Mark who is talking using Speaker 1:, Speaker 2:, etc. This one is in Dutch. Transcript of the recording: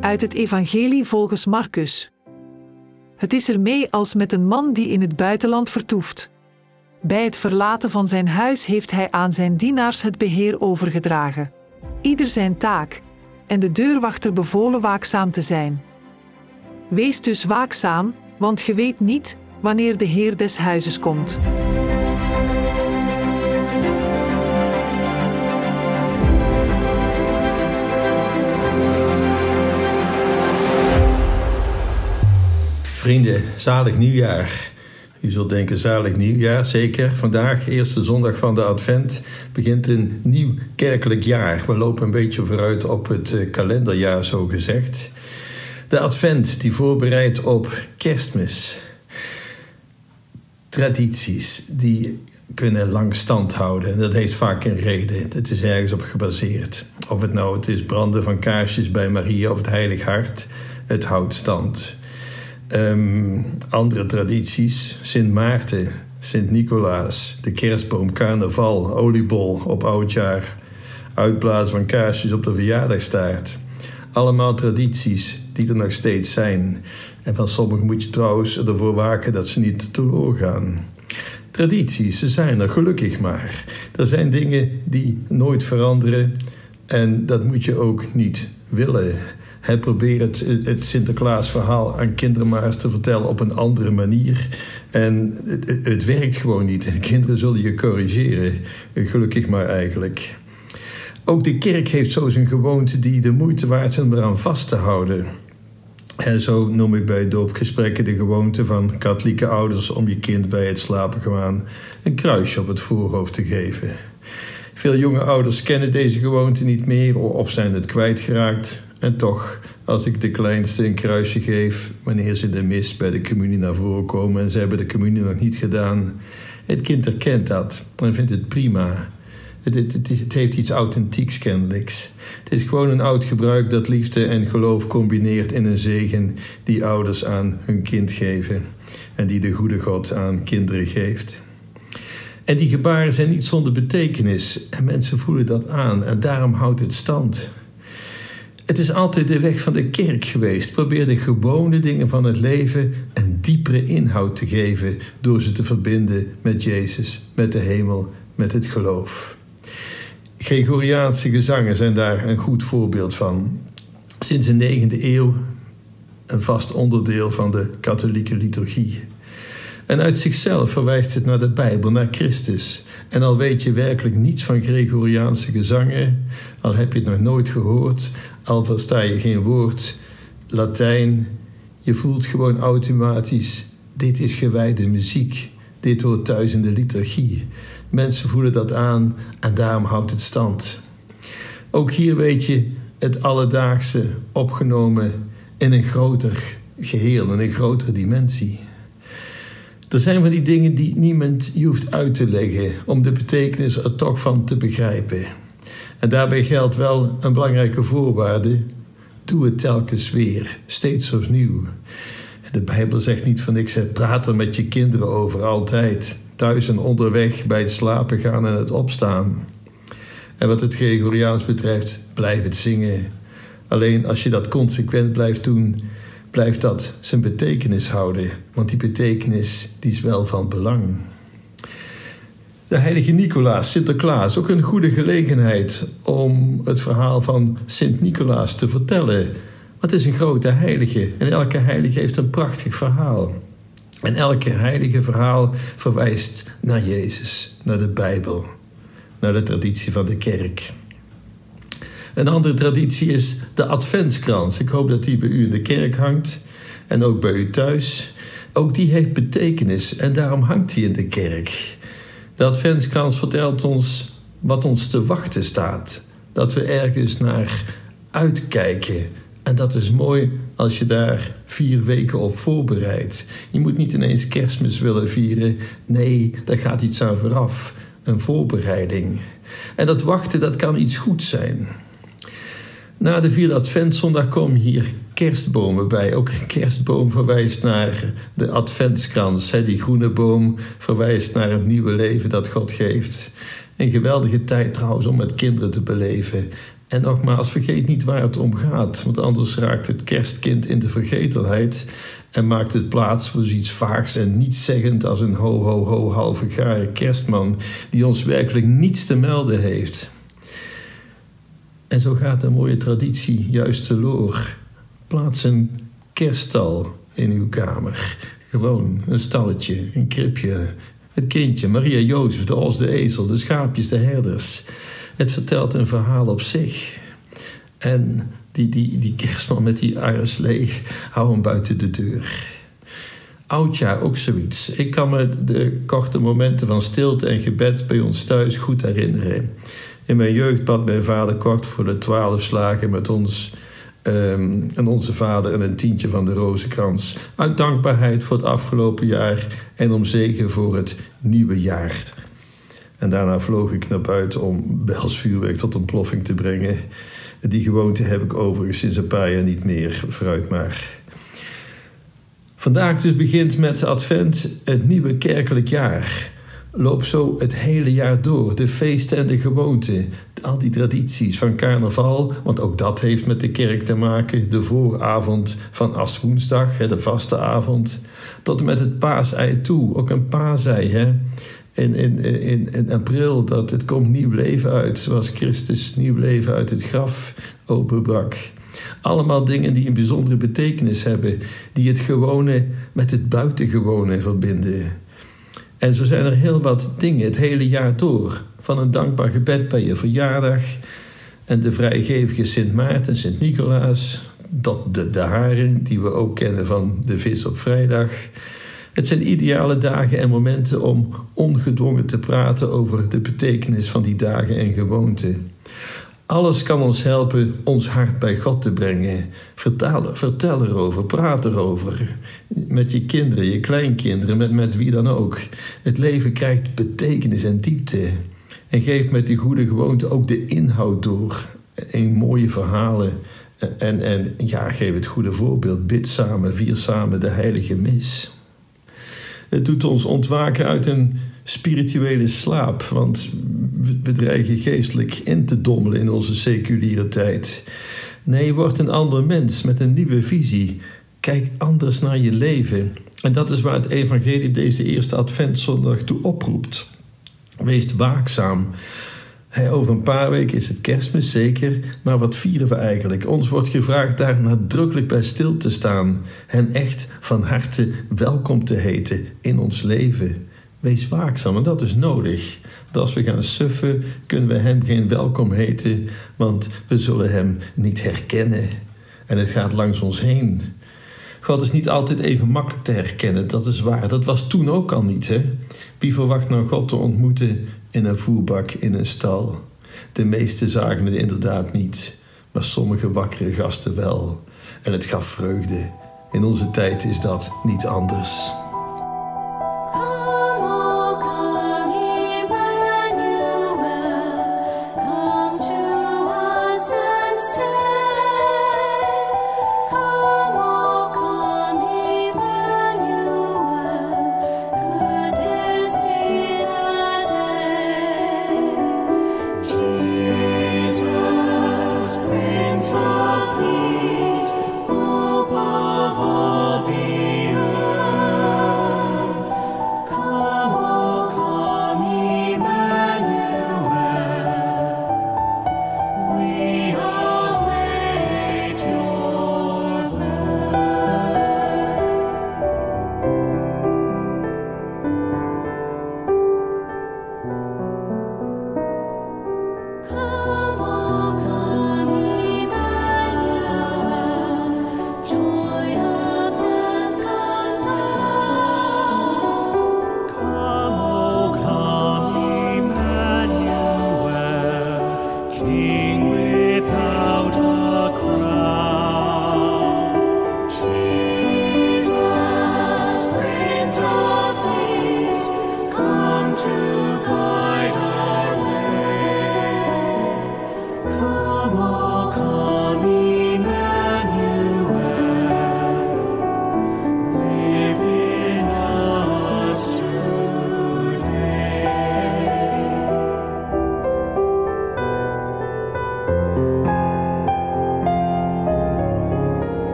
Speaker 1: Uit het Evangelie volgens Marcus. Het is ermee als met een man die in het buitenland vertoeft. Bij het verlaten van zijn huis heeft hij aan zijn dienaars het beheer overgedragen. Ieder zijn taak, en de deurwachter bevolen waakzaam te zijn. Wees dus waakzaam, want je weet niet wanneer de Heer des huizes komt.
Speaker 2: Vrienden, zalig nieuwjaar. U zult denken, zalig nieuwjaar, zeker. Vandaag, eerste zondag van de Advent, begint een nieuw kerkelijk jaar. We lopen een beetje vooruit op het eh, kalenderjaar, zo gezegd. De Advent die voorbereidt op kerstmis. Tradities die kunnen lang stand houden. Dat heeft vaak een reden. Het is ergens op gebaseerd. Of het nou het is branden van kaarsjes bij Maria of het Heilig Hart, het houdt stand. Um, andere tradities, Sint Maarten, Sint Nicolaas, de kerstboom, carnaval, oliebol op oudjaar, uitblazen van kaarsjes op de verjaardagstaart. Allemaal tradities die er nog steeds zijn. En van sommigen moet je trouwens ervoor waken dat ze niet teloor gaan. Tradities, ze zijn er gelukkig maar. Er zijn dingen die nooit veranderen en dat moet je ook niet willen. Hij probeert het, het Sinterklaasverhaal aan kinderen maar eens te vertellen op een andere manier. En het, werkt gewoon niet. En kinderen zullen je corrigeren. Gelukkig maar eigenlijk. Ook de kerk heeft zo zijn gewoonte die de moeite waard zijn om eraan vast te houden. En zo noem ik bij doopgesprekken de gewoonte van katholieke ouders om je kind bij het slapen gaan een kruisje op het voorhoofd te geven. Veel jonge ouders kennen deze gewoonte niet meer of zijn het kwijtgeraakt. En toch, als ik de kleinste een kruisje geef wanneer ze de mis bij de communie naar voren komen en ze hebben de communie nog niet gedaan, het kind herkent dat en vindt het prima. Het, het, het, het, heeft iets authentieks kennelijks. Het is gewoon een oud gebruik dat liefde en geloof combineert in een zegen die ouders aan hun kind geven en die de goede God aan kinderen geeft. En die gebaren zijn niet zonder betekenis en mensen voelen dat aan en daarom houdt het stand. Het is altijd de weg van de kerk geweest. Probeer de gewone dingen van het leven een diepere inhoud te geven door ze te verbinden met Jezus, met de hemel, met het geloof. Gregoriaanse gezangen zijn daar een goed voorbeeld van. Sinds de 9e eeuw een vast onderdeel van de katholieke liturgie. En uit zichzelf verwijst het naar de Bijbel, naar Christus. En al weet je werkelijk niets van Gregoriaanse gezangen, al heb je het nog nooit gehoord, al versta je geen woord Latijn, je voelt gewoon automatisch: dit is gewijde muziek, dit hoort thuis in de liturgie. Mensen voelen dat aan en daarom houdt het stand. Ook hier weet je het alledaagse opgenomen in een groter geheel, in een grotere dimensie. Er zijn van die dingen die niemand je hoeft uit te leggen om de betekenis er toch van te begrijpen. En daarbij geldt wel een belangrijke voorwaarde: doe het telkens weer, steeds opnieuw. De Bijbel zegt niet van ik praat er met je kinderen over altijd, thuis en onderweg, bij het slapen gaan en het opstaan. En wat het Gregoriaans betreft, blijf het zingen. Alleen als je dat consequent blijft doen, blijft dat zijn betekenis houden, want die betekenis die is wel van belang. De heilige Nicolaas, Sinterklaas, ook een goede gelegenheid om het verhaal van Sint Nicolaas te vertellen. Wat is een grote heilige en elke heilige heeft een prachtig verhaal. En elke heilige verhaal verwijst naar Jezus, naar de Bijbel, naar de traditie van de kerk. Een andere traditie is de Adventskrans. Ik hoop dat die bij u in de kerk hangt en ook bij u thuis. Ook die heeft betekenis en daarom hangt die in de kerk. De Adventskrans vertelt ons wat ons te wachten staat. Dat we ergens naar uitkijken. En dat is mooi als je daar vier weken op voorbereidt. Je moet niet ineens kerstmis willen vieren. Nee, daar gaat iets aan vooraf. Een voorbereiding. En dat wachten, dat kan iets goed zijn. Na de vierde adventszondag komen hier kerstbomen bij. Ook een kerstboom verwijst naar de adventskrans. Die groene boom verwijst naar het nieuwe leven dat God geeft. Een geweldige tijd trouwens om met kinderen te beleven. En nogmaals, vergeet niet waar het om gaat, want anders raakt het kerstkind in de vergetelheid en maakt het plaats voor zoiets vaags en nietszeggend als een ho ho ho halve kerstman die ons werkelijk niets te melden heeft. En zo gaat een mooie traditie juist teloor. Plaats een kerststal in uw kamer. Gewoon een stalletje, een kribje. Het kindje, Maria Jozef, de os, de ezel, de schaapjes, de herders. Het vertelt een verhaal op zich. En die, die, die kerstman met die arreslee, hou hem buiten de deur. Oudjaar, ook zoiets. Ik kan me de korte momenten van stilte en gebed bij ons thuis goed herinneren. In mijn jeugd bad mijn vader kort voor de twaalf slagen met ons um, en onze vader en een tientje van de rozenkrans. Uit dankbaarheid voor het afgelopen jaar en om zegen voor het nieuwe jaar. En daarna vloog ik naar buiten om belsvuurwerk tot ontploffing te brengen. Die gewoonte heb ik overigens sinds een paar jaar niet meer, vooruit maar. Vandaag dus begint met Advent het nieuwe kerkelijk jaar. Loop zo het hele jaar door. De feesten en de gewoonten. Al die tradities van carnaval, want ook dat heeft met de kerk te maken. De vooravond van Aswoensdag, de vaste avond. Tot en met het paasei toe. Ook een paasei, hè in, in, in, in april dat het komt nieuw leven uit, zoals Christus nieuw leven uit het graf openbrak. Allemaal dingen die een bijzondere betekenis hebben, die het gewone met het buitengewone verbinden. En zo zijn er heel wat dingen het hele jaar door. Van een dankbaar gebed bij je verjaardag en de vrijgevige Sint Maarten, Sint Nicolaas, tot de, de haring die we ook kennen van de vis op vrijdag het zijn ideale dagen en momenten om ongedwongen te praten over de betekenis van die dagen en gewoonten. Alles kan ons helpen ons hart bij God te brengen. Vertel, vertel erover, praat erover. Met je kinderen, je kleinkinderen, met, met wie dan ook. Het leven krijgt betekenis en diepte. En geef met die goede gewoonte ook de inhoud door. In mooie verhalen. En, en ja, geef het goede voorbeeld. Bid samen, vier samen de heilige mis. Het doet ons ontwaken uit een spirituele slaap, want we dreigen geestelijk in te dommelen in onze seculiere tijd. Nee, word een ander mens met een nieuwe visie. Kijk anders naar je leven. En dat is waar het evangelie deze eerste adventszondag toe oproept. Wees waakzaam over een paar weken is het kerstmis zeker, maar wat vieren we eigenlijk? Ons wordt gevraagd daar nadrukkelijk bij stil te staan, Hem echt van harte welkom te heten in ons leven. Wees waakzaam en dat is nodig. Want als we gaan suffen, kunnen we Hem geen welkom heten, want we zullen Hem niet herkennen. En het gaat langs ons heen. God is niet altijd even makkelijk te herkennen, dat is waar. Dat was toen ook al niet. Hè? Wie verwacht nou God te ontmoeten in een voerbak in een stal? De meesten zagen het inderdaad niet, maar sommige wakkere gasten wel. En het gaf vreugde. In onze tijd is dat niet anders.